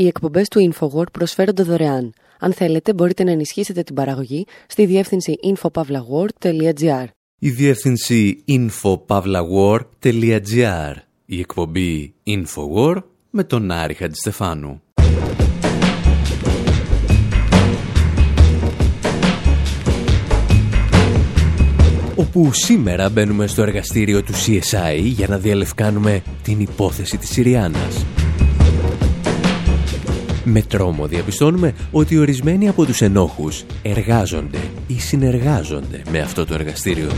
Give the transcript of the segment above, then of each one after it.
Οι εκπομπές του InfoWord προσφέρονται δωρεάν. Αν θέλετε, μπορείτε να ενισχύσετε την παραγωγή στη διεύθυνση infopavlagor.gr. Η διεύθυνση infopavlagor.gr. Η εκπομπή InfoWord με τον Άρη Χατζηστεφάνου. όπου σήμερα μπαίνουμε στο εργαστήριο του CSI για να διαλευκάνουμε την υπόθεση της Συριάνας. Με τρόμο διαπιστώνουμε ότι ορισμένοι από τους ενόχους εργάζονται ή συνεργάζονται με αυτό το εργαστήριο.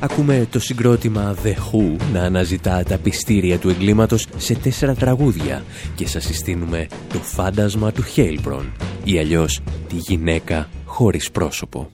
Ακούμε το συγκρότημα The Who να αναζητά τα πιστήρια του εγκλήματος σε τέσσερα τραγούδια και σας συστήνουμε το φάντασμα του Χέιλμπρον ή αλλιώς τη γυναίκα χωρίς πρόσωπο.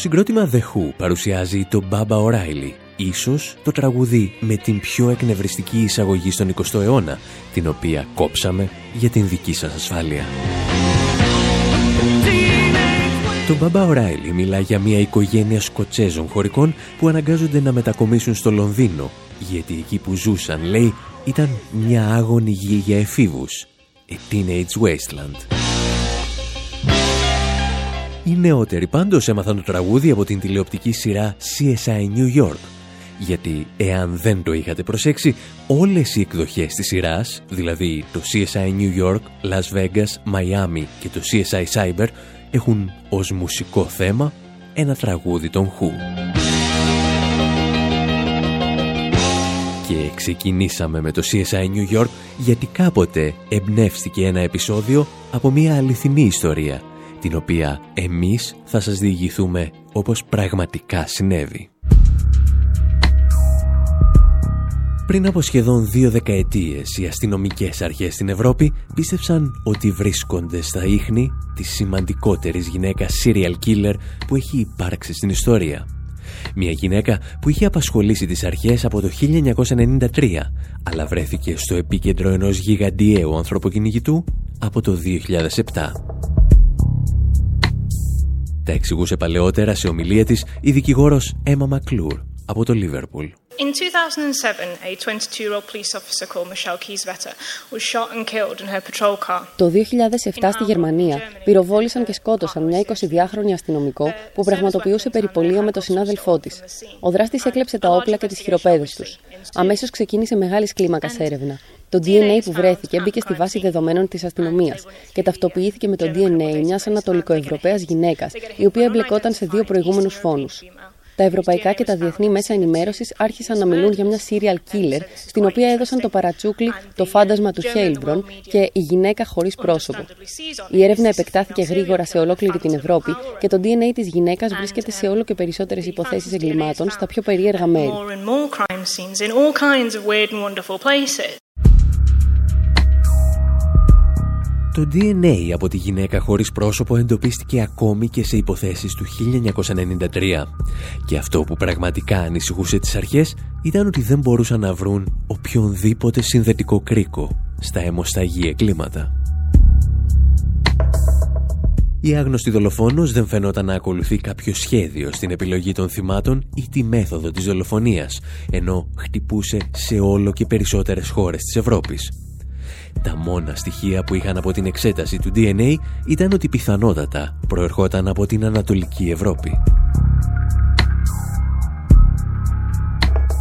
Συγκρότημα The Who παρουσιάζει το Baba O'Reilly, ίσως το τραγουδί με την πιο εκνευριστική εισαγωγή στον 20ο αιώνα, την οποία κόψαμε για την δική σας ασφάλεια. Το Baba O'Reilly μιλά για μια οικογένεια Σκοτσέζων χωρικών που αναγκάζονται να μετακομίσουν στο Λονδίνο, γιατί εκεί που ζούσαν, λέει, ήταν μια άγωνη γη για εφήβους. A Teenage Wasteland. Οι νεότεροι πάντως έμαθαν το τραγούδι από την τηλεοπτική σειρά CSI New York. Γιατί εάν δεν το είχατε προσέξει, όλες οι εκδοχές της σειράς, δηλαδή το CSI New York, Las Vegas, Miami και το CSI Cyber, έχουν ως μουσικό θέμα ένα τραγούδι των Who. Και ξεκινήσαμε με το CSI New York γιατί κάποτε εμπνεύστηκε ένα επεισόδιο από μια αληθινή ιστορία την οποία εμείς θα σας διηγηθούμε όπως πραγματικά συνέβη. Πριν από σχεδόν δύο δεκαετίες, οι αστυνομικές αρχές στην Ευρώπη πίστεψαν ότι βρίσκονται στα ίχνη της σημαντικότερης γυναίκας serial killer που έχει υπάρξει στην ιστορία. Μια γυναίκα που είχε απασχολήσει τις αρχές από το 1993, αλλά βρέθηκε στο επίκεντρο ενός γιγαντιαίου ανθρωποκυνηγητού από το 2007. Τα εξηγούσε παλαιότερα σε ομιλία της η δικηγόρος Έμα Μακλούρ από το Λίβερπουλ. In 2007, a 22-year-old police officer called Michelle Kieswetter was shot and killed in her patrol car. Το 2007 στη Γερμανία πυροβόλησαν και σκότωσαν μια 22χρονη αστυνομικό που πραγματοποιούσε περιπολία με τον συνάδελφό της. Ο δράστης έκλεψε τα όπλα και τις χειροπέδες τους. Αμέσως ξεκίνησε μεγάλης κλίμακας έρευνα. Το DNA που βρέθηκε μπήκε στη βάση δεδομένων της αστυνομίας και ταυτοποιήθηκε με το DNA μιας Ανατολικοευρωπαίας γυναίκας, η οποία εμπλεκόταν σε δύο προηγούμενους φόνους. Τα ευρωπαϊκά και τα διεθνή μέσα ενημέρωσης άρχισαν να μιλούν για μια serial killer, στην οποία έδωσαν το παρατσούκλι το φάντασμα του Χέιλμπρον και η γυναίκα χωρίς πρόσωπο. Η έρευνα επεκτάθηκε γρήγορα σε ολόκληρη την Ευρώπη και το DNA της γυναίκας βρίσκεται σε όλο και περισσότερες υποθέσεις εγκλημάτων στα πιο περίεργα μέρη. Το DNA από τη γυναίκα χωρίς πρόσωπο εντοπίστηκε ακόμη και σε υποθέσεις του 1993 και αυτό που πραγματικά ανησυχούσε τις αρχές ήταν ότι δεν μπορούσαν να βρουν οποιονδήποτε συνδετικό κρίκο στα αιμοσταγή εγκλήματα. Η άγνωστη δολοφόνος δεν φαινόταν να ακολουθεί κάποιο σχέδιο στην επιλογή των θυμάτων ή τη μέθοδο της δολοφονίας, ενώ χτυπούσε σε όλο και περισσότερες χώρες της Ευρώπης. Τα μόνα στοιχεία που είχαν από την εξέταση του DNA ήταν ότι πιθανότατα προερχόταν από την Ανατολική Ευρώπη.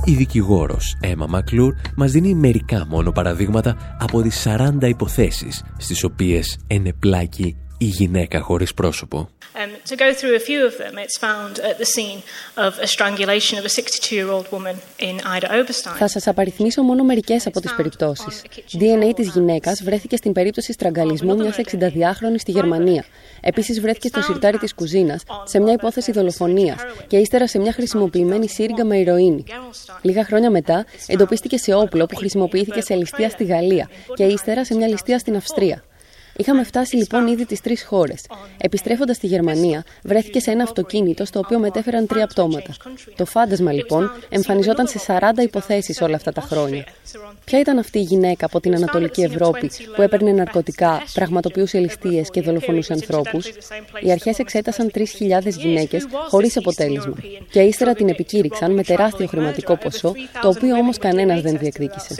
Η δικηγόρος Έμα Μακλούρ μας δίνει μερικά μόνο παραδείγματα από τις 40 υποθέσεις στις οποίες ενεπλάκει η γυναίκα χωρίς πρόσωπο. Um, to go through a few of them, it's found at the scene of a strangulation of a 62-year-old woman in Ida Oberstein. Θα σας απαριθμίσω μόνο μερικές από τις περιπτώσεις. DNA της γυναίκας βρέθηκε στην περίπτωση στραγγαλισμού μιας 62χρονης στη Γερμανία. Επίσης βρέθηκε στο σιρτάρι της κουζίνας, σε μια υπόθεση δολοφονίας και ύστερα σε μια χρησιμοποιημένη σύριγγα με ηρωίνη. Λίγα χρόνια μετά εντοπίστηκε σε όπλο που χρησιμοποιήθηκε σε ληστεία στη Γαλλία και ύστερα σε μια ληστεία στην Αυστρία. Είχαμε φτάσει λοιπόν ήδη τις τρεις χώρες. Επιστρέφοντας στη Γερμανία, βρέθηκε σε ένα αυτοκίνητο στο οποίο μετέφεραν τρία πτώματα. Το φάντασμα λοιπόν εμφανιζόταν σε 40 υποθέσεις όλα αυτά τα χρόνια. Ποια ήταν αυτή η γυναίκα από την Ανατολική Ευρώπη που έπαιρνε ναρκωτικά, πραγματοποιούσε ληστείες και δολοφονούσε ανθρώπους; Οι αρχές εξέτασαν 3.000 γυναίκες χωρίς αποτέλεσμα. Και ύστερα την επικήρυξαν με τεράστιο χρηματικό ποσό, το οποίο όμως κανένας δεν διεκδίκησε.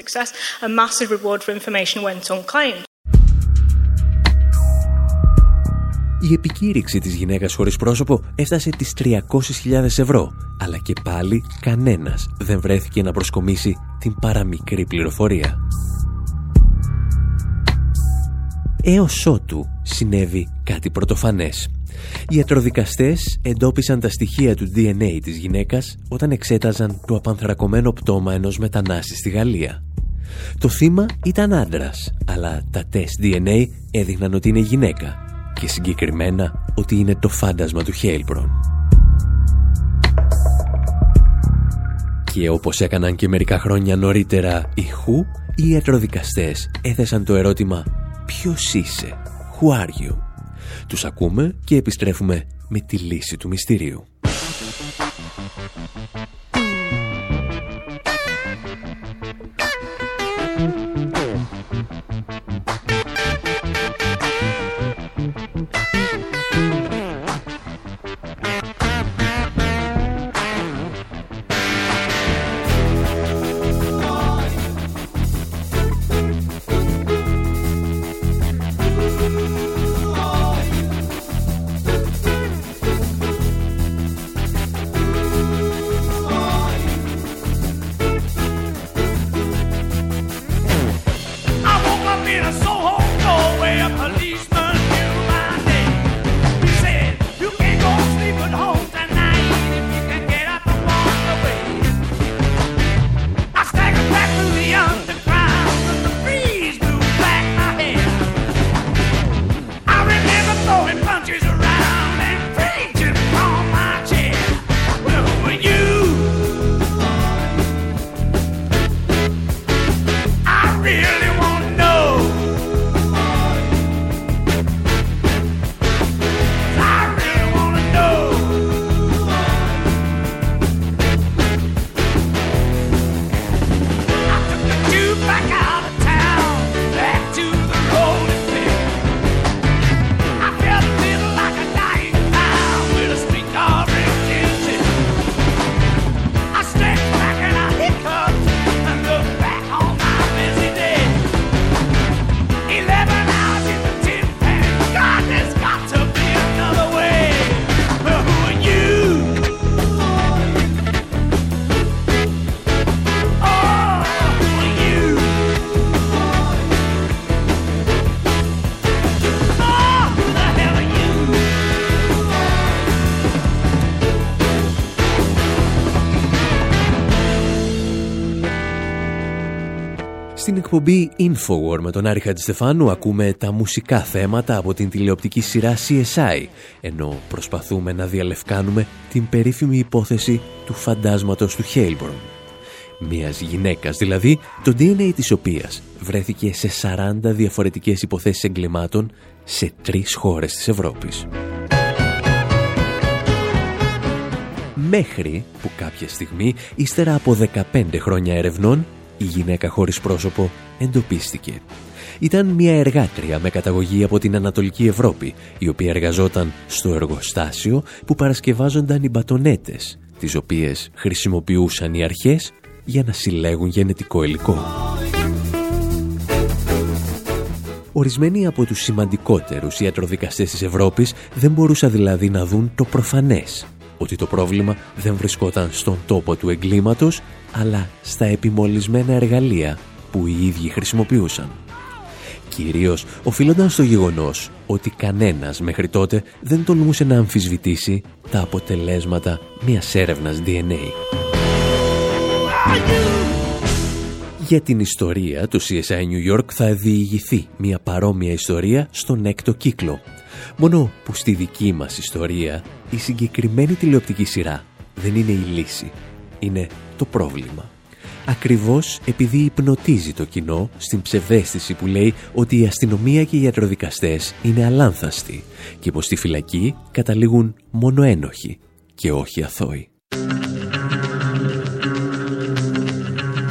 Η επικήρυξη της γυναίκας χωρίς πρόσωπο έφτασε τις 300.000 ευρώ, αλλά και πάλι κανένας δεν βρέθηκε να προσκομίσει την παραμικρή πληροφορία. Έως ότου συνέβη κάτι πρωτοφανές. Οι ιατροδικαστές εντόπισαν τα στοιχεία του DNA της γυναίκας όταν εξέταζαν το απανθρακωμένο πτώμα ενός μετανάστη στη Γαλλία. Το θύμα ήταν άντρας, αλλά τα τεστ DNA έδειχναν ότι είναι γυναίκα και συγκεκριμένα ότι είναι το φάντασμα του Χέιλμπρον. Και όπως έκαναν και μερικά χρόνια νωρίτερα οι Χου, οι ιατροδικαστές έθεσαν το ερώτημα «Ποιος είσαι; Who are you?» Τους ακούμε και επιστρέφουμε με τη λύση του μυστηρίου. Εκπομπή Infowar με τον Άρη Χατζηστεφάνου ακούμε τα μουσικά θέματα από την τηλεοπτική σειρά CSI, ενώ προσπαθούμε να διαλευκάνουμε την περίφημη υπόθεση του φαντάσματος του Χέιλμπορν. Μιας γυναίκας δηλαδή, το DNA της οποίας βρέθηκε σε 40 διαφορετικές υποθέσεις εγκλημάτων σε τρεις χώρες της Ευρώπης. Μέχρι που κάποια στιγμή, ύστερα από 15 χρόνια ερευνών, η γυναίκα χωρίς πρόσωπο εντοπίστηκε. Ήταν μια εργάτρια με καταγωγή από την Ανατολική Ευρώπη, η οποία εργαζόταν στο εργοστάσιο που παρασκευάζονταν οι μπατονέτες, τις οποίες χρησιμοποιούσαν οι αρχές για να συλλέγουν γενετικό υλικό. Ορισμένοι από τους σημαντικότερους ιατροδικαστές της Ευρώπης δεν μπορούσαν δηλαδή να δουν το προφανές ότι το πρόβλημα δεν βρισκόταν στον τόπο του εγκλήματος, αλλά στα επιμολυσμένα εργαλεία που οι ίδιοι χρησιμοποιούσαν. Κυρίως οφείλονταν στο γεγονός ότι κανένας μέχρι τότε δεν τολμούσε να αμφισβητήσει τα αποτελέσματα μιας έρευνας DNA. Για την ιστορία του CSI New York θα διηγηθεί μια παρόμοια ιστορία στον έκτο κύκλο Μόνο που στη δική μας ιστορία η συγκεκριμένη τηλεοπτική σειρά δεν είναι η λύση, είναι το πρόβλημα. Ακριβώς επειδή υπνοτίζει το κοινό στην ψευδέστηση που λέει ότι η αστυνομία και οι ιατροδικαστές είναι αλάνθαστοι και πως στη φυλακή καταλήγουν μόνο ένοχοι και όχι αθώοι.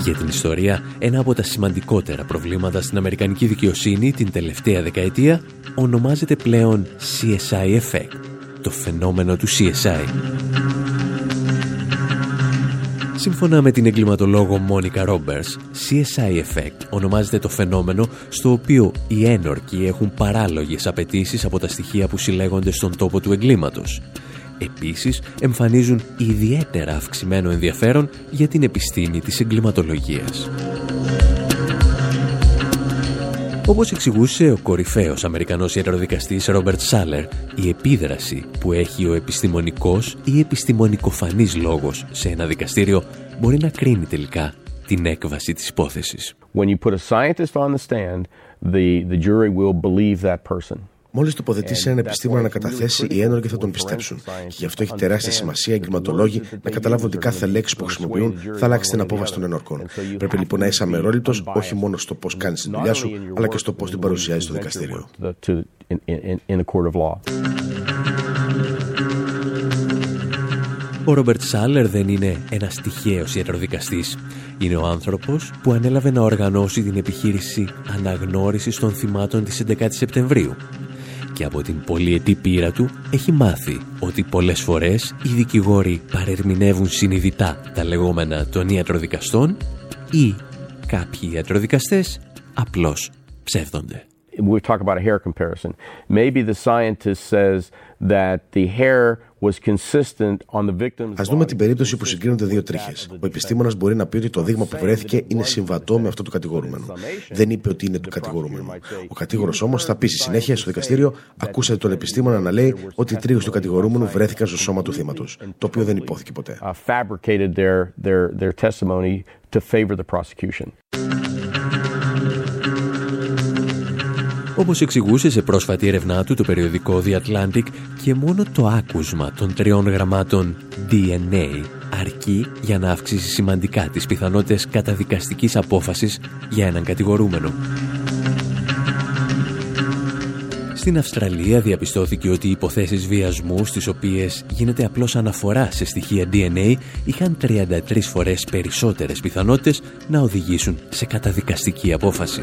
Για την ιστορία, ένα από τα σημαντικότερα προβλήματα στην Αμερικανική δικαιοσύνη την τελευταία δεκαετία ονομάζεται πλέον CSI Effect, το φαινόμενο του CSI. Σύμφωνα με την εγκληματολόγο Μόνικα Ρόμπερς, CSI Effect ονομάζεται το φαινόμενο στο οποίο οι ένορκοι έχουν παράλογες απαιτήσεις από τα στοιχεία που συλλέγονται στον τόπο του εγκλήματος Επίσης, εμφανίζουν ιδιαίτερα αυξημένο ενδιαφέρον για την επιστήμη της εγκληματολογίας. Όπως εξηγούσε ο κορυφαίος Αμερικανός ιατροδικαστής Ρόμπερτ Σάλερ, η επίδραση που έχει ο επιστημονικός ή επιστημονικοφανής λόγος σε ένα δικαστήριο μπορεί να κρίνει τελικά την έκβαση της υπόθεσης. When you put a scientist on the stand, the, the jury will believe that person. Μόλις τοποθετήσει έναν επιστήμονα να καταθέσει, οι ένορκοι θα τον πιστέψουν. Και γι' αυτό έχει τεράστια σημασία οι εγκληματολόγοι να καταλάβουν ότι κάθε λέξη που χρησιμοποιούν θα αλλάξει την απόφαση των ενορκών. Πρέπει λοιπόν να είσαι αμερόληπτο όχι μόνος στο πώς κάνεις τη δουλειά σου, αλλά και στο πώς την παρουσιάζεις στο δικαστήριο. Ο Ρόμπερτ Σάλερ δεν είναι ένας τυχαίος ιατροδικαστής. Είναι ο άνθρωπος που ανέλαβε να οργανώσει την επιχείρηση αναγνώρισης των θυμάτων της 11 Σεπτεμβρίου και από την πολυετή πείρα του έχει μάθει ότι πολλές φορές οι δικηγόροι παρερμηνεύουν συνειδητά τα λεγόμενα των ιατροδικαστών ή κάποιοι ιατροδικαστές απλώς ψεύδονται. We talk about a hair comparison. Maybe the scientist says that the hair Α δούμε την περίπτωση που συγκρίνονται δύο τρίχες. Ο επιστήμονας μπορεί να πει ότι το δείγμα που βρέθηκε είναι συμβατό με αυτό του κατηγορούμενου. Δεν είπε ότι είναι του κατηγορούμενου. Ο κατήγορος όμως θα πει στη συνέχεια στο δικαστήριο: Ακούσατε τον επιστήμονα να λέει ότι οι τρίχες του κατηγορούμενου βρέθηκαν στο σώμα του θύματος. Το οποίο δεν υπόθηκε ποτέ. Όπως εξηγούσε σε πρόσφατη έρευνά του το περιοδικό The Atlantic και μόνο το άκουσμα των τριών γραμμάτων DNA αρκεί για να αυξήσει σημαντικά τις πιθανότητες καταδικαστικής απόφασης για έναν κατηγορούμενο. Στην Αυστραλία διαπιστώθηκε ότι οι υποθέσεις βιασμού στις οποίες γίνεται απλώς αναφορά σε στοιχεία DNA είχαν 33 φορές περισσότερες πιθανότητες να οδηγήσουν σε καταδικαστική απόφαση.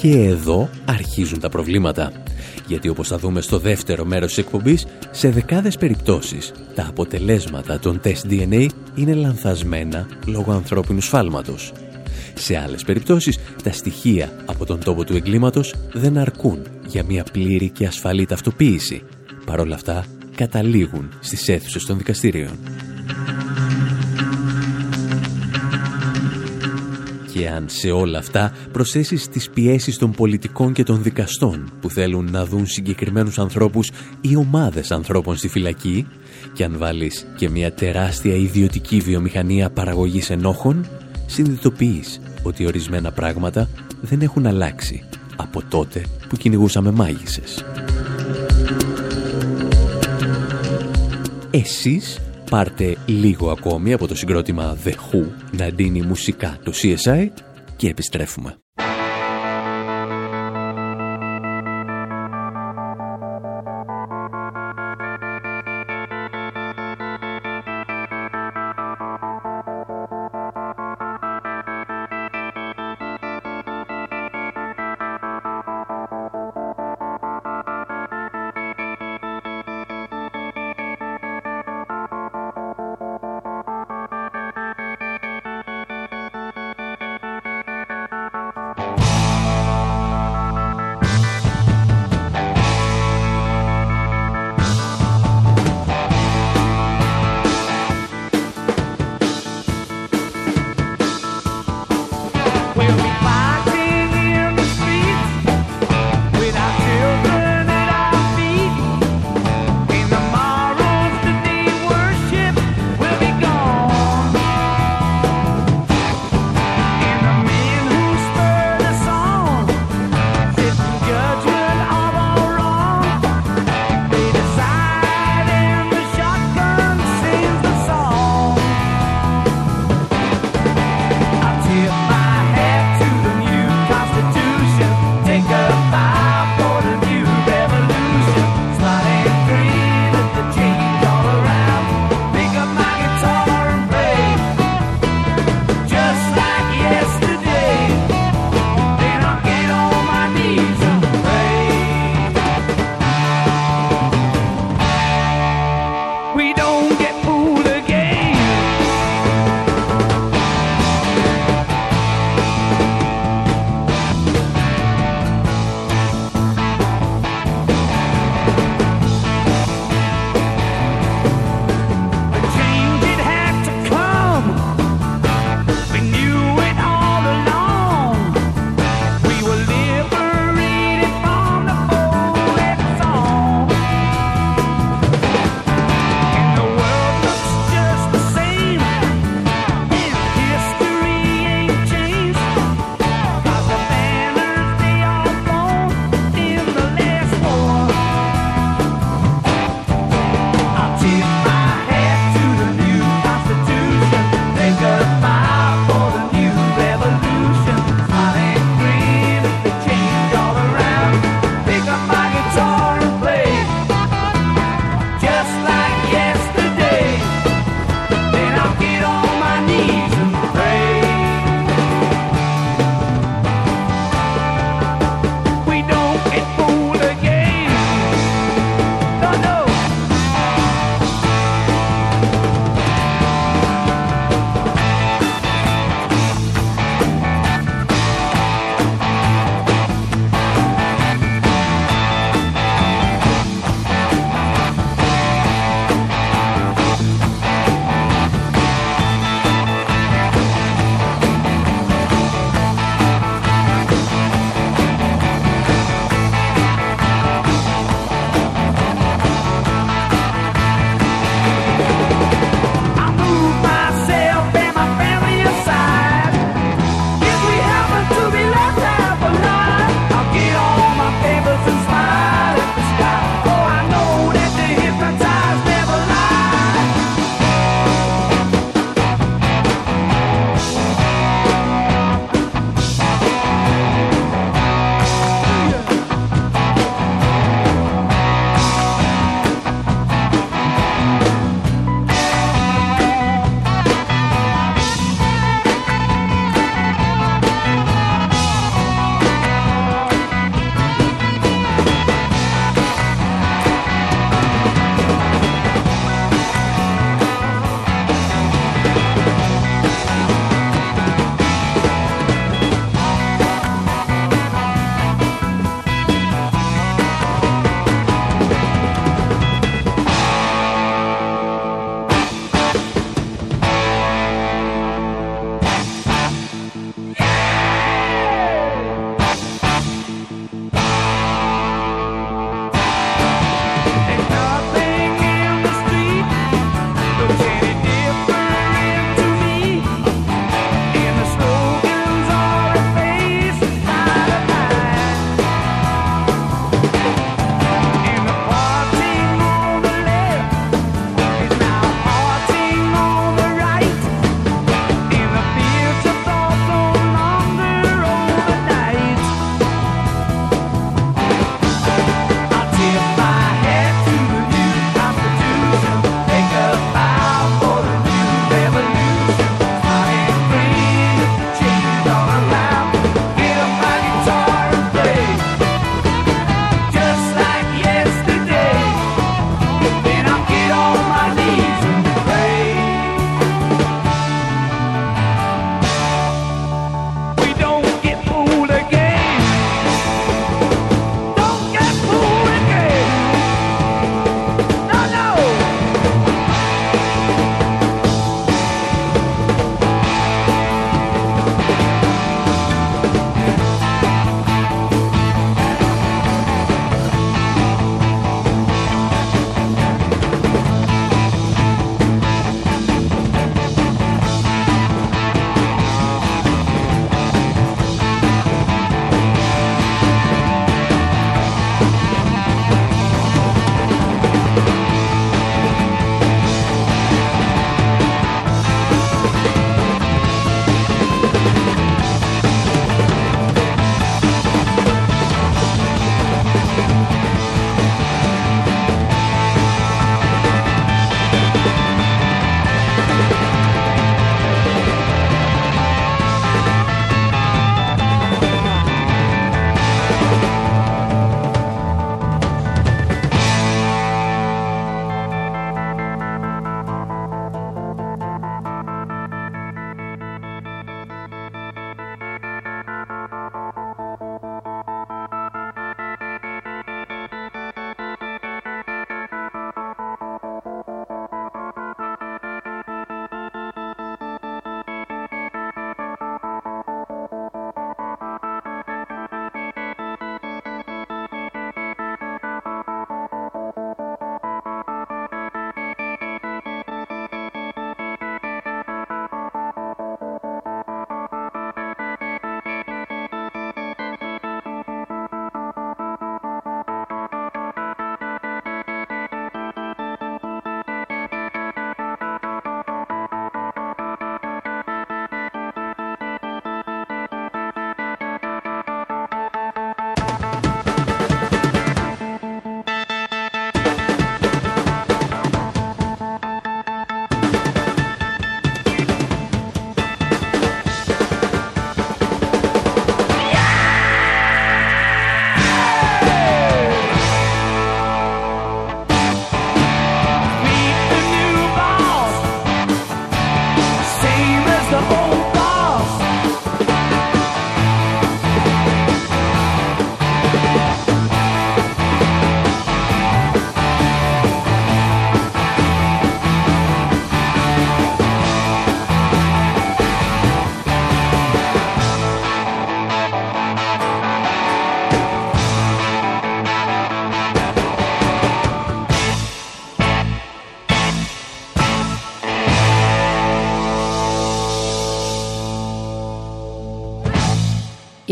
Και εδώ αρχίζουν τα προβλήματα. Γιατί όπως θα δούμε στο δεύτερο μέρος της εκπομπής, σε δεκάδες περιπτώσεις τα αποτελέσματα των τεστ DNA είναι λανθασμένα λόγω ανθρώπινου σφάλματος. Σε άλλες περιπτώσεις, τα στοιχεία από τον τόπο του εγκλήματος δεν αρκούν για μια πλήρη και ασφαλή ταυτοποίηση. Παρ' όλα αυτά, καταλήγουν στις αίθουσες των δικαστήριων. Και αν σε όλα αυτά προσθέσεις τις πιέσεις των πολιτικών και των δικαστών που θέλουν να δουν συγκεκριμένους ανθρώπους ή ομάδες ανθρώπων στη φυλακή και αν βάλεις και μια τεράστια ιδιωτική βιομηχανία παραγωγής ενόχων, συνειδητοποιείς ότι ορισμένα πράγματα δεν έχουν αλλάξει από τότε που κυνηγούσαμε μάγισσες. Εσείς πάρτε λίγο ακόμη από το συγκρότημα The Who να ντύνει μουσικά το CSI και επιστρέφουμε.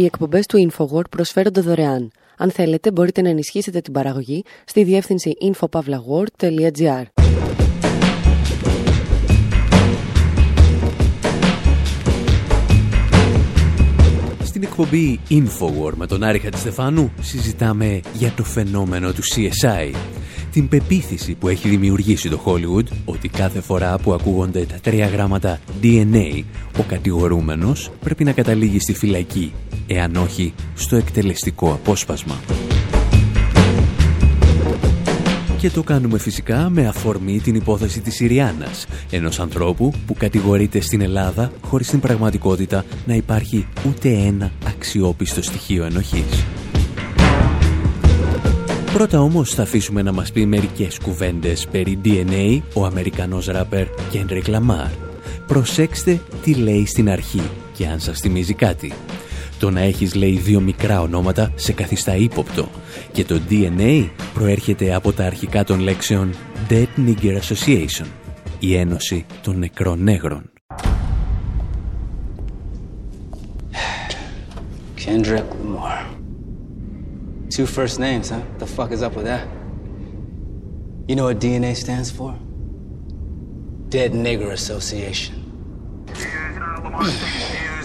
Εκπομπές του InfoWord προσφέρονται δωρεάν. Αν θέλετε, μπορείτε να ενισχύσετε την παραγωγή στη διεύθυνση infopavlagor.gr. Στην εκπομπή InfoWord με τον Άρη Χατζηστεφάνου συζητάμε για το φαινόμενο του CSI την πεποίθηση που έχει δημιουργήσει το Hollywood ότι κάθε φορά που ακούγονται τα τρία γράμματα DNA, ο κατηγορούμενος πρέπει να καταλήγει στη φυλακή, εάν όχι στο εκτελεστικό απόσπασμα. Και το κάνουμε φυσικά με αφορμή την υπόθεση της Συριάνας, ενός ανθρώπου που κατηγορείται στην Ελλάδα χωρίς την πραγματικότητα να υπάρχει ούτε ένα αξιόπιστο στοιχείο ενοχής. Πρώτα όμως θα αφήσουμε να μας πει μερικές κουβέντες περί DNA ο Αμερικανός ράπερ Kendrick Lamar. Προσέξτε τι λέει στην αρχή και αν σας θυμίζει κάτι. Το να έχεις λέει δύο μικρά ονόματα σε καθιστά ύποπτο και το DNA προέρχεται από τα αρχικά των λέξεων Dead Nigger Association, η Ένωση των Νεκρών Νέγρων. Kendrick Lamar. Two first names, huh? The fuck is up with that? You know what DNA stands for? Dead Nigger Association.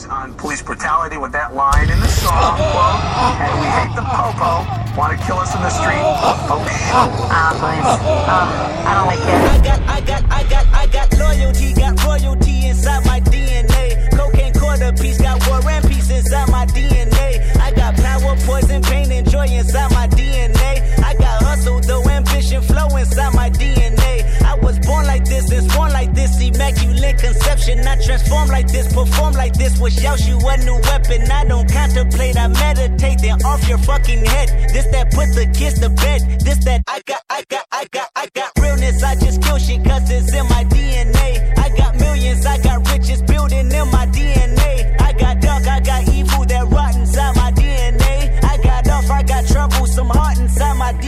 on police brutality with that line in the song, quote, and we hate the popo, want to kill us in the street. Oh, Ah, please. Oh, I don't like it. I got, I got, I got, I got loyalty, got royalty inside my DNA. Cocaine quarter piece, got war and peace inside my DNA. I got power, conception. I transform like this, perform like this, wish out you a new weapon. I don't contemplate, I meditate, then off your fucking head. This that put the kids to bed. This that I got, I got, I got, I got realness. I just kill shit cause it's in my DNA. I got millions, I got riches building in my DNA. I got dark, I got evil that rot inside my DNA. I got off, I got trouble, some heart inside my DNA.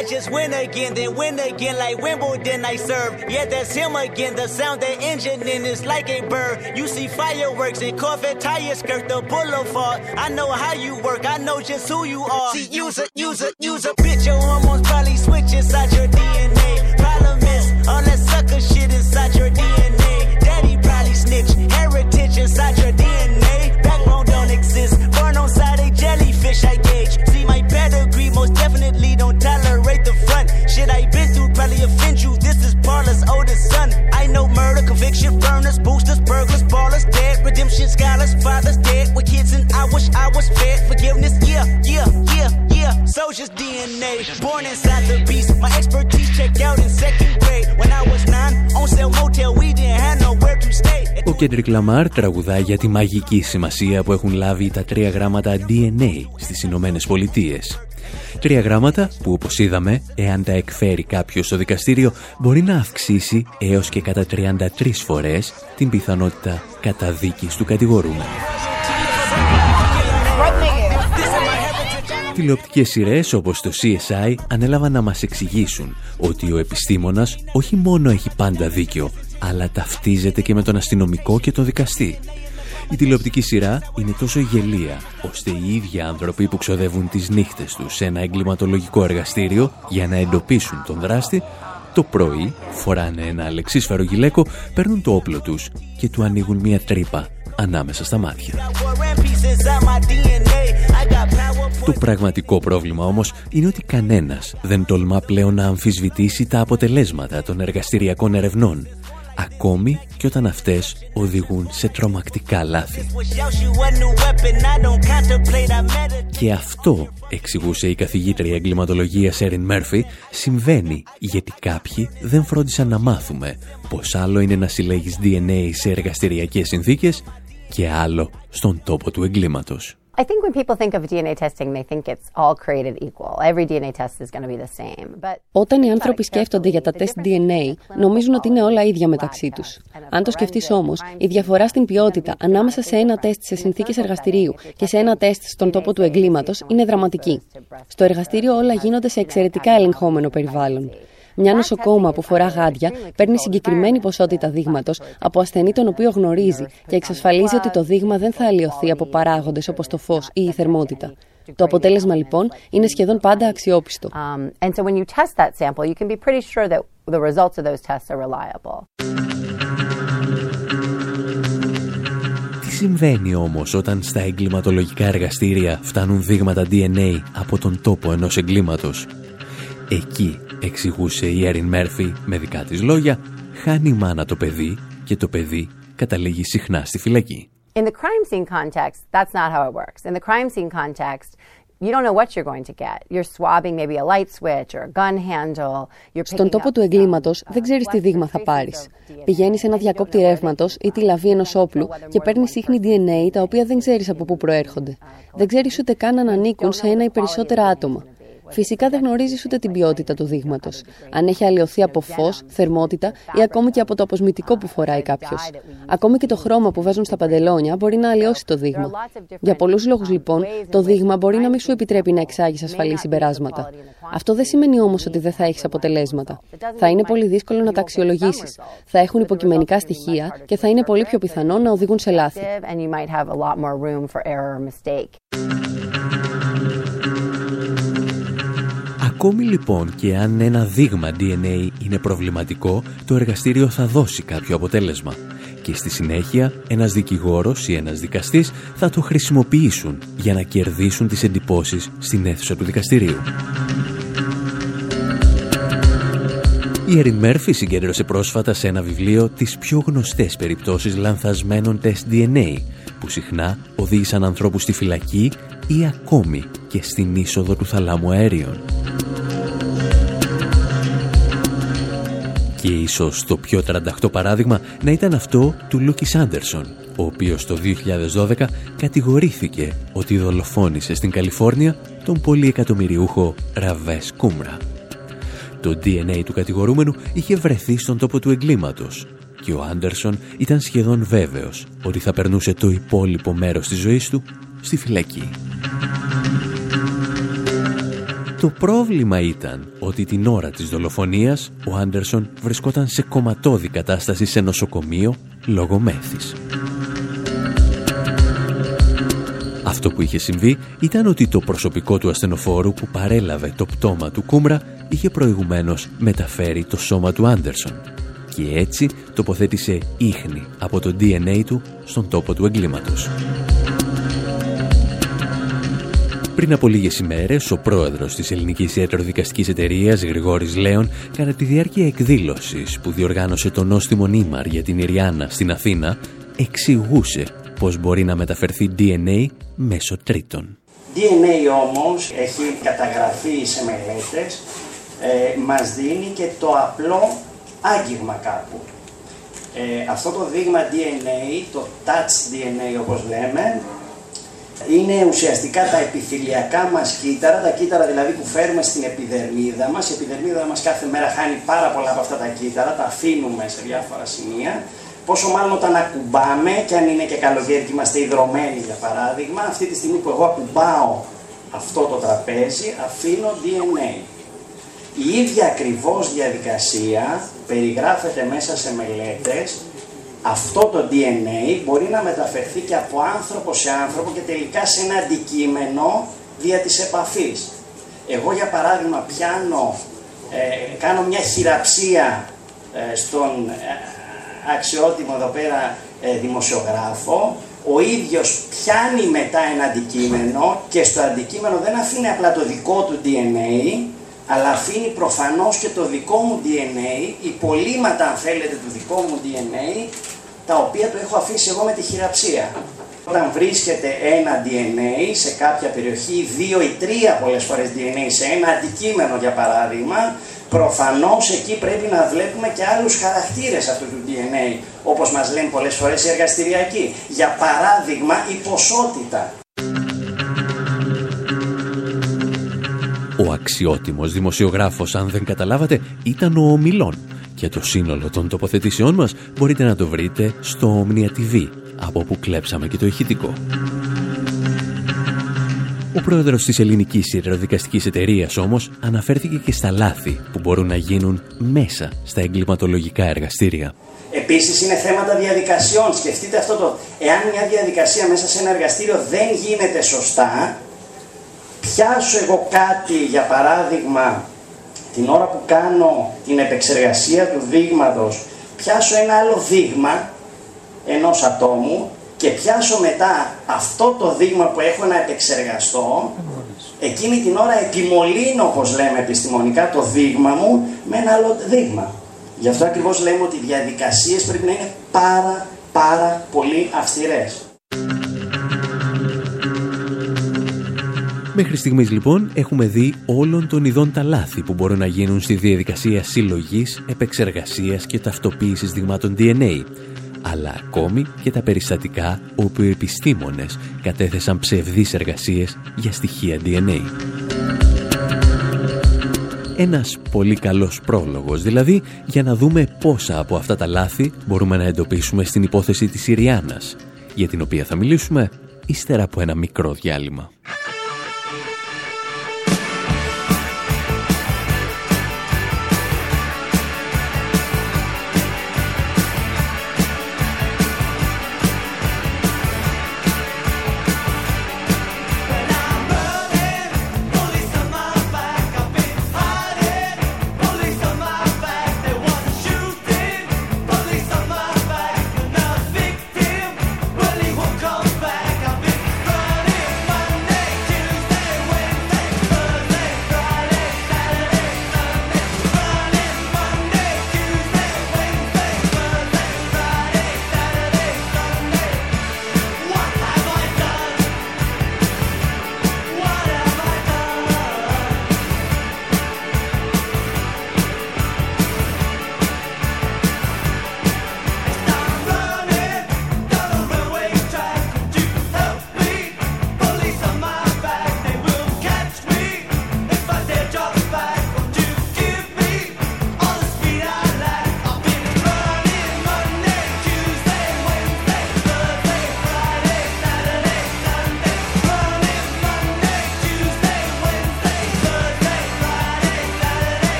I just win again, then win again like Wimbledon I serve. Yeah, that's him again. The sound that engine in is like a bird. You see fireworks and Corvette tires skirt the boulevard. I know how you work, I know just who you are. See, use a, use a, use a bitch. Your hormones probably switch inside your DNA. Problem is, all that sucker shit inside your DNA. Daddy probably snitch, heritage inside your DNA. Backbone don't exist, burn on side a jellyfish I gauge. See my pedigree, most definitely don't tolerate the front. Shit I been through probably offend you. This is Parlor's oldest son. I know murder, conviction, burners, boosters, burglars, ballers, dead, redemption, scholars, fathers dead with kids, and I wish I was fed. Forgiveness, yeah, yeah, yeah, yeah. Soldier's DNA, born inside the beast. My expertise checked out in second grade. When I was nine, on cell, motel, we didn't have nowhere to stay. Ο Κέντρικ Λαμάρ τραγουδάει για τη μαγική σημασία που έχουν λάβει τα τρία γράμματα DNA στις Ηνωμένες Πολιτείες. Τρία γράμματα που όπως είδαμε, εάν τα εκφέρει κάποιος στο δικαστήριο, μπορεί να αυξήσει έως και κατά 33 φορές την πιθανότητα καταδίκης του κατηγορούμενου. Τηλεοπτικές σειρές όπως το CSI ανέλαβαν να μας εξηγήσουν ότι ο επιστήμονας όχι μόνο έχει πάντα δίκιο, αλλά ταυτίζεται και με τον αστυνομικό και τον δικαστή. Η τηλεοπτική σειρά είναι τόσο γελία, ώστε οι ίδιοι άνθρωποι που ξοδεύουν τις νύχτες τους σε ένα εγκληματολογικό εργαστήριο για να εντοπίσουν τον δράστη, το πρωί φοράνε ένα αλεξίσφαιρο γυλαίκο, παίρνουν το όπλο τους και του ανοίγουν μια τρύπα ανάμεσα στα μάτια. Το πραγματικό πρόβλημα όμως είναι ότι κανένας δεν τολμά πλέον να αμφισβητήσει τα αποτελέσματα των εργαστηριακών ερευνών ακόμη και όταν αυτές οδηγούν σε τρομακτικά λάθη. Και αυτό, εξηγούσε η καθηγήτρια εγκληματολογίας Σέριν Μέρφυ, συμβαίνει γιατί κάποιοι δεν φρόντισαν να μάθουμε πως άλλο είναι να συλλέγεις DNA σε εργαστηριακές συνθήκες και άλλο στον τόπο του εγκλήματος. I think when people think of DNA testing, they think it's all created equal. Every DNA test is going to be the same. But Όταν οι άνθρωποι σκέφτονται για τα τεστ DNA, νομίζουν ότι είναι όλα ίδια μεταξύ τους. Αν το σκεφτείς όμως, η διαφορά στην ποιότητα ανάμεσα σε ένα τεστ σε συνθήκες εργαστηρίου και σε ένα τεστ στον τόπο του εγκλήματος είναι δραματική. Στο εργαστήριο όλα γίνονται σε εξαιρετικά ελεγχόμενο περιβάλλον. Μια νοσοκόμα που φορά γάντια παίρνει συγκεκριμένη ποσότητα δείγματος από ασθενή τον οποίο γνωρίζει και εξασφαλίζει ότι το δείγμα δεν θα αλλοιωθεί από παράγοντες όπως το φως ή η θερμότητα. Το αποτέλεσμα λοιπόν είναι σχεδόν πάντα αξιόπιστο. Τι συμβαίνει όμως όταν στα εγκληματολογικά εργαστήρια φτάνουν δείγματα DNA από τον τόπο ενός εγκλήματος; Εκεί, εξηγούσε η Έριν Μέρφυ με δικά της λόγια, χάνει η μάνα το παιδί και το παιδί καταλήγει συχνά στη φυλακή. In the crime scene context, that's not how it works. In the crime scene context, you don't know what you're going to get. You're swabbing maybe a light switch or a gun handle. Στον τόπο του εγκλήματος δεν ξέρεις τι δείγμα θα πάρεις. Πηγαίνεις σε ένα διακόπτη ρεύματος ή τη λαβή ενός όπλου και παίρνεις ίχνη DNA τα οποία δεν ξέρεις από πού προέρχονται. Δεν ξέρεις ούτε καν αν ανήκουν σε ένα ή περισσότερα άτομα. Φυσικά δεν γνωρίζεις ούτε την ποιότητα του δείγματος. Αν έχει αλλοιωθεί από φως, θερμότητα ή ακόμη και από το αποσμητικό που φοράει κάποιος. Ακόμη και το χρώμα που βάζουν στα παντελόνια μπορεί να αλλοιώσει το δείγμα. Για πολλούς λόγους λοιπόν, το δείγμα μπορεί να μην σου επιτρέπει να εξάγεις ασφαλή συμπεράσματα. Αυτό δεν σημαίνει όμως ότι δεν θα έχεις αποτελέσματα. Θα είναι πολύ δύσκολο να τα αξιολογήσεις. Θα έχουν υποκειμενικά στοιχεία και θα είναι πολύ πιο πιθανό να οδηγούν σε λάθη. Ακόμη λοιπόν και αν ένα δείγμα DNA είναι προβληματικό, το εργαστήριο θα δώσει κάποιο αποτέλεσμα. Και στη συνέχεια ένας δικηγόρος ή ένας δικαστής θα το χρησιμοποιήσουν για να κερδίσουν τις εντυπώσεις στην αίθουσα του δικαστηρίου. Η Εριν Μέρφυ συγκέντρωσε πρόσφατα σε ένα βιβλίο τις πιο γνωστές περιπτώσεις λανθασμένων τεστ DNA που συχνά οδήγησαν ανθρώπους στη φυλακή ή ακόμη και στην είσοδο του θαλάμου αέριων. Και ίσως το πιο τρανταχτό παράδειγμα να ήταν αυτό του Λούκις Άντερσον, ο οποίος το 2012 κατηγορήθηκε ότι δολοφόνησε στην Καλιφόρνια τον πολυεκατομμυριούχο Ραβές Κούμρα. Το DNA του κατηγορούμενου είχε βρεθεί στον τόπο του εγκλήματος και ο Άντερσον ήταν σχεδόν βέβαιος ότι θα περνούσε το υπόλοιπο μέρος της ζωής του στη φυλακή. Το πρόβλημα ήταν ότι την ώρα της δολοφονίας ο Άντερσον βρισκόταν σε κομματώδη κατάσταση σε νοσοκομείο λόγω μέθης. Αυτό που είχε συμβεί ήταν ότι το προσωπικό του ασθενοφόρου που παρέλαβε το πτώμα του Κούμρα είχε προηγουμένως μεταφέρει το σώμα του Άντερσον και έτσι τοποθέτησε ίχνη από το DNA του στον τόπο του εγκλήματος. Πριν από λίγες ημέρες, ο πρόεδρος της Ελληνικής Ιατροδικαστικής Εταιρείας, Γρηγόρης Λέων, κατά τη διάρκεια εκδήλωσης που διοργάνωσε το νόστιμο Νίμαρ για την Ιριάννα στην Αθήνα, εξηγούσε πώς μπορεί να μεταφερθεί DNA μέσω τρίτων. DNA όμως έχει καταγραφεί σε μελέτες, ε, μας δίνει και το απλό άγγιγμα κάπου. Ε, αυτό το δείγμα DNA, το touch DNA όπως λέμε, είναι ουσιαστικά τα επιθυλιακά μας κύτταρα, τα κύτταρα δηλαδή που φέρουμε στην επιδερμίδα μας. Η επιδερμίδα μας κάθε μέρα χάνει πάρα πολλά από αυτά τα κύτταρα, τα αφήνουμε σε διάφορα σημεία. Πόσο μάλλον όταν ακουμπάμε, και αν είναι και καλοκαίρι και είμαστε υδρωμένοι για παράδειγμα, αυτή τη στιγμή που εγώ ακουμπάω αυτό το τραπέζι, αφήνω DNA. Η ίδια ακριβώς διαδικασία περιγράφεται μέσα σε μελέτες αυτό το DNA μπορεί να μεταφερθεί και από άνθρωπο σε άνθρωπο και τελικά σε ένα αντικείμενο δια της επαφής. Εγώ για παράδειγμα πιάνω, ε, κάνω μια χειραψία ε, στον ε, αξιότιμο εδώ πέρα δημοσιογράφο, ο ίδιος πιάνει μετά ένα αντικείμενο και στο αντικείμενο δεν αφήνει απλά το δικό του DNA, αλλά αφήνει προφανώς και το δικό μου DNA, υπολείμματα αν θέλετε του δικό μου DNA, τα οποία το έχω αφήσει εγώ με τη χειραψία. Όταν βρίσκεται ένα DNA σε κάποια περιοχή, δύο ή τρία πολλές φορές DNA σε ένα αντικείμενο για παράδειγμα, προφανώς εκεί πρέπει να βλέπουμε και άλλους χαρακτήρες αυτού του DNA, όπως μας λένε πολλές φορές οι εργαστηριακοί. Για παράδειγμα η ποσότητα. Ο αξιότιμος δημοσιογράφος, αν δεν καταλάβατε, ήταν ο Ομιλών. Και το σύνολο των τοποθετήσεών μας μπορείτε να το βρείτε στο Omnia TV, από όπου κλέψαμε και το ηχητικό. Ο πρόεδρος της ελληνικής ιεροδικαστικής εταιρείας όμως αναφέρθηκε και στα λάθη που μπορούν να γίνουν μέσα στα εγκληματολογικά εργαστήρια. Επίσης είναι θέματα διαδικασιών. Σκεφτείτε αυτό το, εάν μια διαδικασία μέσα σε ένα εργαστήριο δεν γίνεται σωστά, πιάσω εγώ κάτι, για παράδειγμα, την ώρα που κάνω την επεξεργασία του δείγματος, πιάσω ένα άλλο δείγμα ενός ατόμου και πιάσω μετά αυτό το δείγμα που έχω να επεξεργαστώ, εκείνη την ώρα επιμολύνω, όπως λέμε επιστημονικά, το δείγμα μου με ένα άλλο δείγμα. Γι' αυτό ακριβώς λέμε ότι οι διαδικασίες πρέπει να είναι πάρα πάρα πολύ αυστηρές. Μέχρι στιγμής λοιπόν έχουμε δει όλων των ειδών τα λάθη που μπορούν να γίνουν στη διαδικασία συλλογής, επεξεργασίας και ταυτοποίησης δειγμάτων DNA αλλά ακόμη και τα περιστατικά όπου οι επιστήμονες κατέθεσαν ψευδείς εργασίες για στοιχεία DNA. Ένας πολύ καλός πρόλογος δηλαδή για να δούμε πόσα από αυτά τα λάθη μπορούμε να εντοπίσουμε στην υπόθεση της Συριάνας, για την οποία θα μιλήσουμε ύστερα από ένα μικρό διάλειμμα.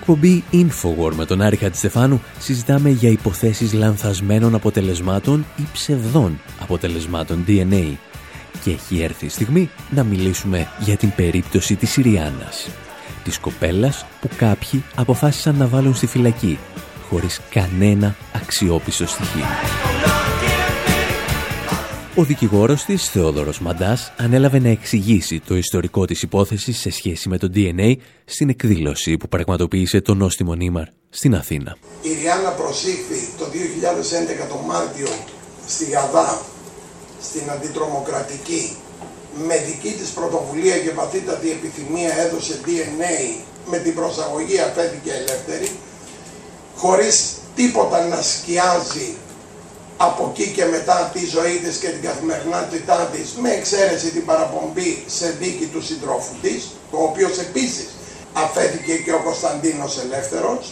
Εκπομπή Infowar με τον Άρη Χατζηστεφάνου συζητάμε για υποθέσεις λανθασμένων αποτελεσμάτων ή ψευδών αποτελεσμάτων DNA. Και έχει έρθει η στιγμή να μιλήσουμε για την περίπτωση της Συριάνας. Της κοπέλας που κάποιοι αποφάσισαν να βάλουν στη φυλακή χωρίς κανένα αξιόπιστο στοιχείο. Ο δικηγόρος της, Θεόδωρος Μαντάς, ανέλαβε να εξηγήσει το ιστορικό της υπόθεσης σε σχέση με το DNA στην εκδήλωση που πραγματοποίησε το νόστιμο Νίμαρ στην Αθήνα. Η Ριάννα προσήχθη το 2011 το Μάρτιο στη Γαδά, στην αντιτρομοκρατική, με δική της πρωτοβουλία και βαθύτατη επιθυμία έδωσε DNA με την προσαγωγή αφέθηκε ελεύθερη, χωρίς τίποτα να σκιάζει από εκεί και μετά τη ζωή της και την καθημερινότητά της με εξαίρεση την παραπομπή σε δίκη του συντρόφου της, ο οποίος επίσης αφέθηκε και ο Κωνσταντίνος Ελεύθερος.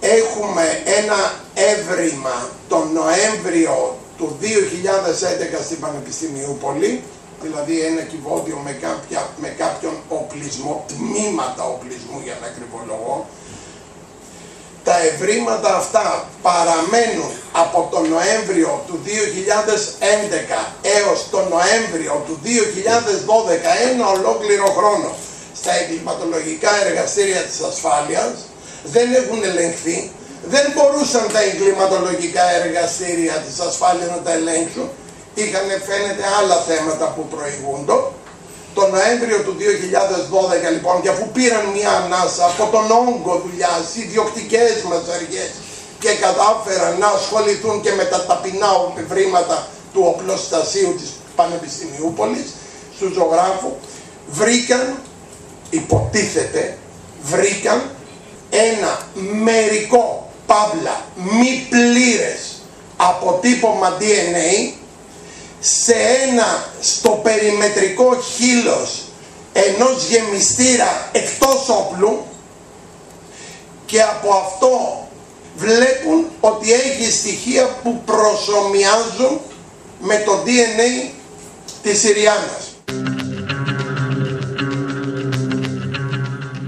Έχουμε ένα έβριμα τον Νοέμβριο του 2011 στην Πανεπιστημιούπολη, δηλαδή ένα κυβότιο με, κάποια, με κάποιον οπλισμό, τμήματα οπλισμού για να ακριβολογώ, τα ευρήματα αυτά παραμένουν από τον Νοέμβριο του 2011 έως τον Νοέμβριο του 2012 ένα ολόκληρο χρόνο. Στα εγκληματολογικά εργαστήρια της ασφάλειας δεν έχουν ελεγχθεί δεν μπορούσαν τα εγκληματολογικά εργαστήρια της ασφάλειας να τα ελέγξουν. Είχαν φαίνεται άλλα θέματα που προηγούνται το Νοέμβριο του 2012 λοιπόν και αφού πήραν μια ανάσα από τον όγκο δουλειάς, οι ιδιοκτικές μας αρχές και κατάφεραν να ασχοληθούν και με τα ταπεινά βρήματα του οπλοστασίου της Πανεπιστημιούπολης, του ζωγράφους, βρήκαν, υποτίθεται, βρήκαν ένα μερικό, παύλα, μη πλήρες αποτύπωμα DNA σε ένα στο περιμετρικό χείλος ενός γεμιστήρα εκτός όπλου και από αυτό βλέπουν ότι έχει στοιχεία που προσωμιάζουν με το DNA της Συριάνας.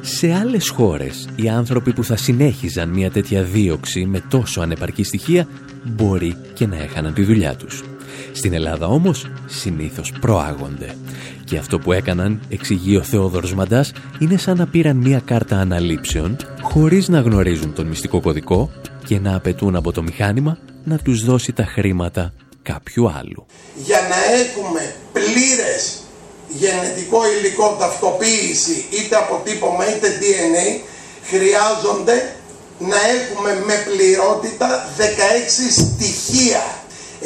Σε άλλες χώρες, οι άνθρωποι που θα συνέχιζαν μια τέτοια δίωξη με τόσο ανεπαρκή στοιχεία μπορεί και να έχαναν τη δουλειά τους. Στην Ελλάδα όμως συνήθως προάγονται. Και αυτό που έκαναν, εξηγεί ο Θεόδωρος Μαντάς, είναι σαν να πήραν μία κάρτα αναλήψεων χωρίς να γνωρίζουν τον μυστικό κωδικό και να απαιτούν από το μηχάνημα να τους δώσει τα χρήματα κάποιου άλλου. Για να έχουμε πλήρες γενετικό υλικό ταυτοποίηση είτε αποτύπωμα είτε DNA χρειάζονται να έχουμε με πληρότητα 16 στοιχεία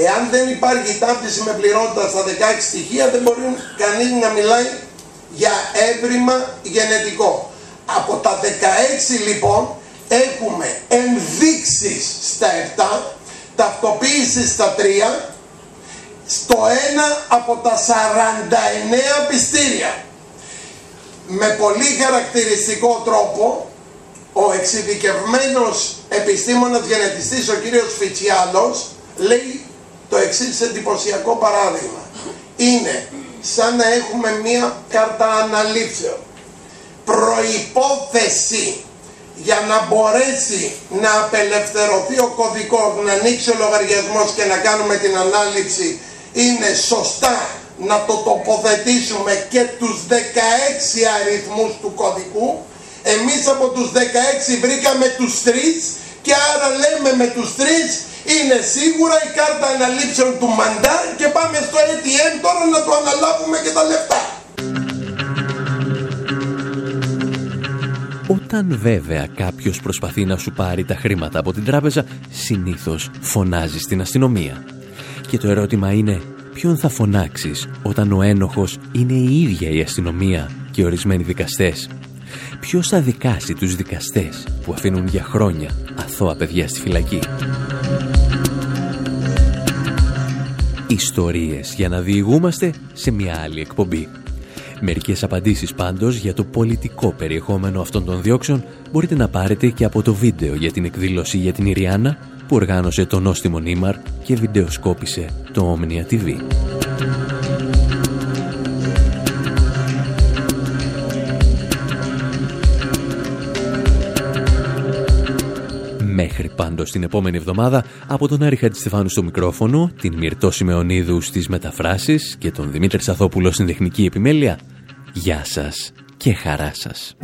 Εάν δεν υπάρχει ταύτιση με πληρότητα στα 16 στοιχεία δεν μπορεί κανείς να μιλάει για έβριμα γενετικό. Από τα 16 λοιπόν έχουμε ενδείξεις στα 7, ταυτοποίησης στα 3, στο 1 από τα 49 πιστήρια. Με πολύ χαρακτηριστικό τρόπο ο εξειδικευμένος επιστήμονας γενετιστής ο κύριος Φιτσιάλος λέει το εξής εντυπωσιακό παράδειγμα. Είναι σαν να έχουμε μία κάρτα αναλήψεων. Προϋπόθεση για να μπορέσει να απελευθερωθεί ο κωδικός, να ανοίξει ο λογαριασμός και να κάνουμε την ανάληψη είναι σωστά να το τοποθετήσουμε και τους 16 αριθμούς του κωδικού. Εμείς από τους 16 βρήκαμε τους 3 και άρα λέμε με τους 3 είναι σίγουρα η κάρτα αναλήψεων του Μαντά και πάμε στο ATM τώρα να το αναλάβουμε και τα λεφτά. Όταν βέβαια κάποιος προσπαθεί να σου πάρει τα χρήματα από την τράπεζα, συνήθως φωνάζεις στην αστυνομία. Και το ερώτημα είναι, ποιον θα φωνάξεις όταν ο ένοχος είναι η ίδια η αστυνομία και ορισμένοι δικαστές; Ποιος θα δικάσει τους δικαστές που αφήνουν για χρόνια αθώα παιδιά στη φυλακή; Ιστορίες για να διηγούμαστε σε μια άλλη εκπομπή. Μερικές απαντήσεις πάντως για το πολιτικό περιεχόμενο αυτών των διώξεων μπορείτε να πάρετε και από το βίντεο για την εκδήλωση για την Ιριάννα που οργάνωσε το νόστιμο Νίμαρ και βιντεοσκόπησε το Omnia TV. Μέχρι πάντως την επόμενη εβδομάδα από τον Άρη Χατζηστεφάνου στο μικρόφωνο, την Μυρτώ Σιμεωνίδου στις μεταφράσεις και τον Δημήτρη Σαθόπουλο στην τεχνική επιμέλεια. Γεια σας και χαρά σας.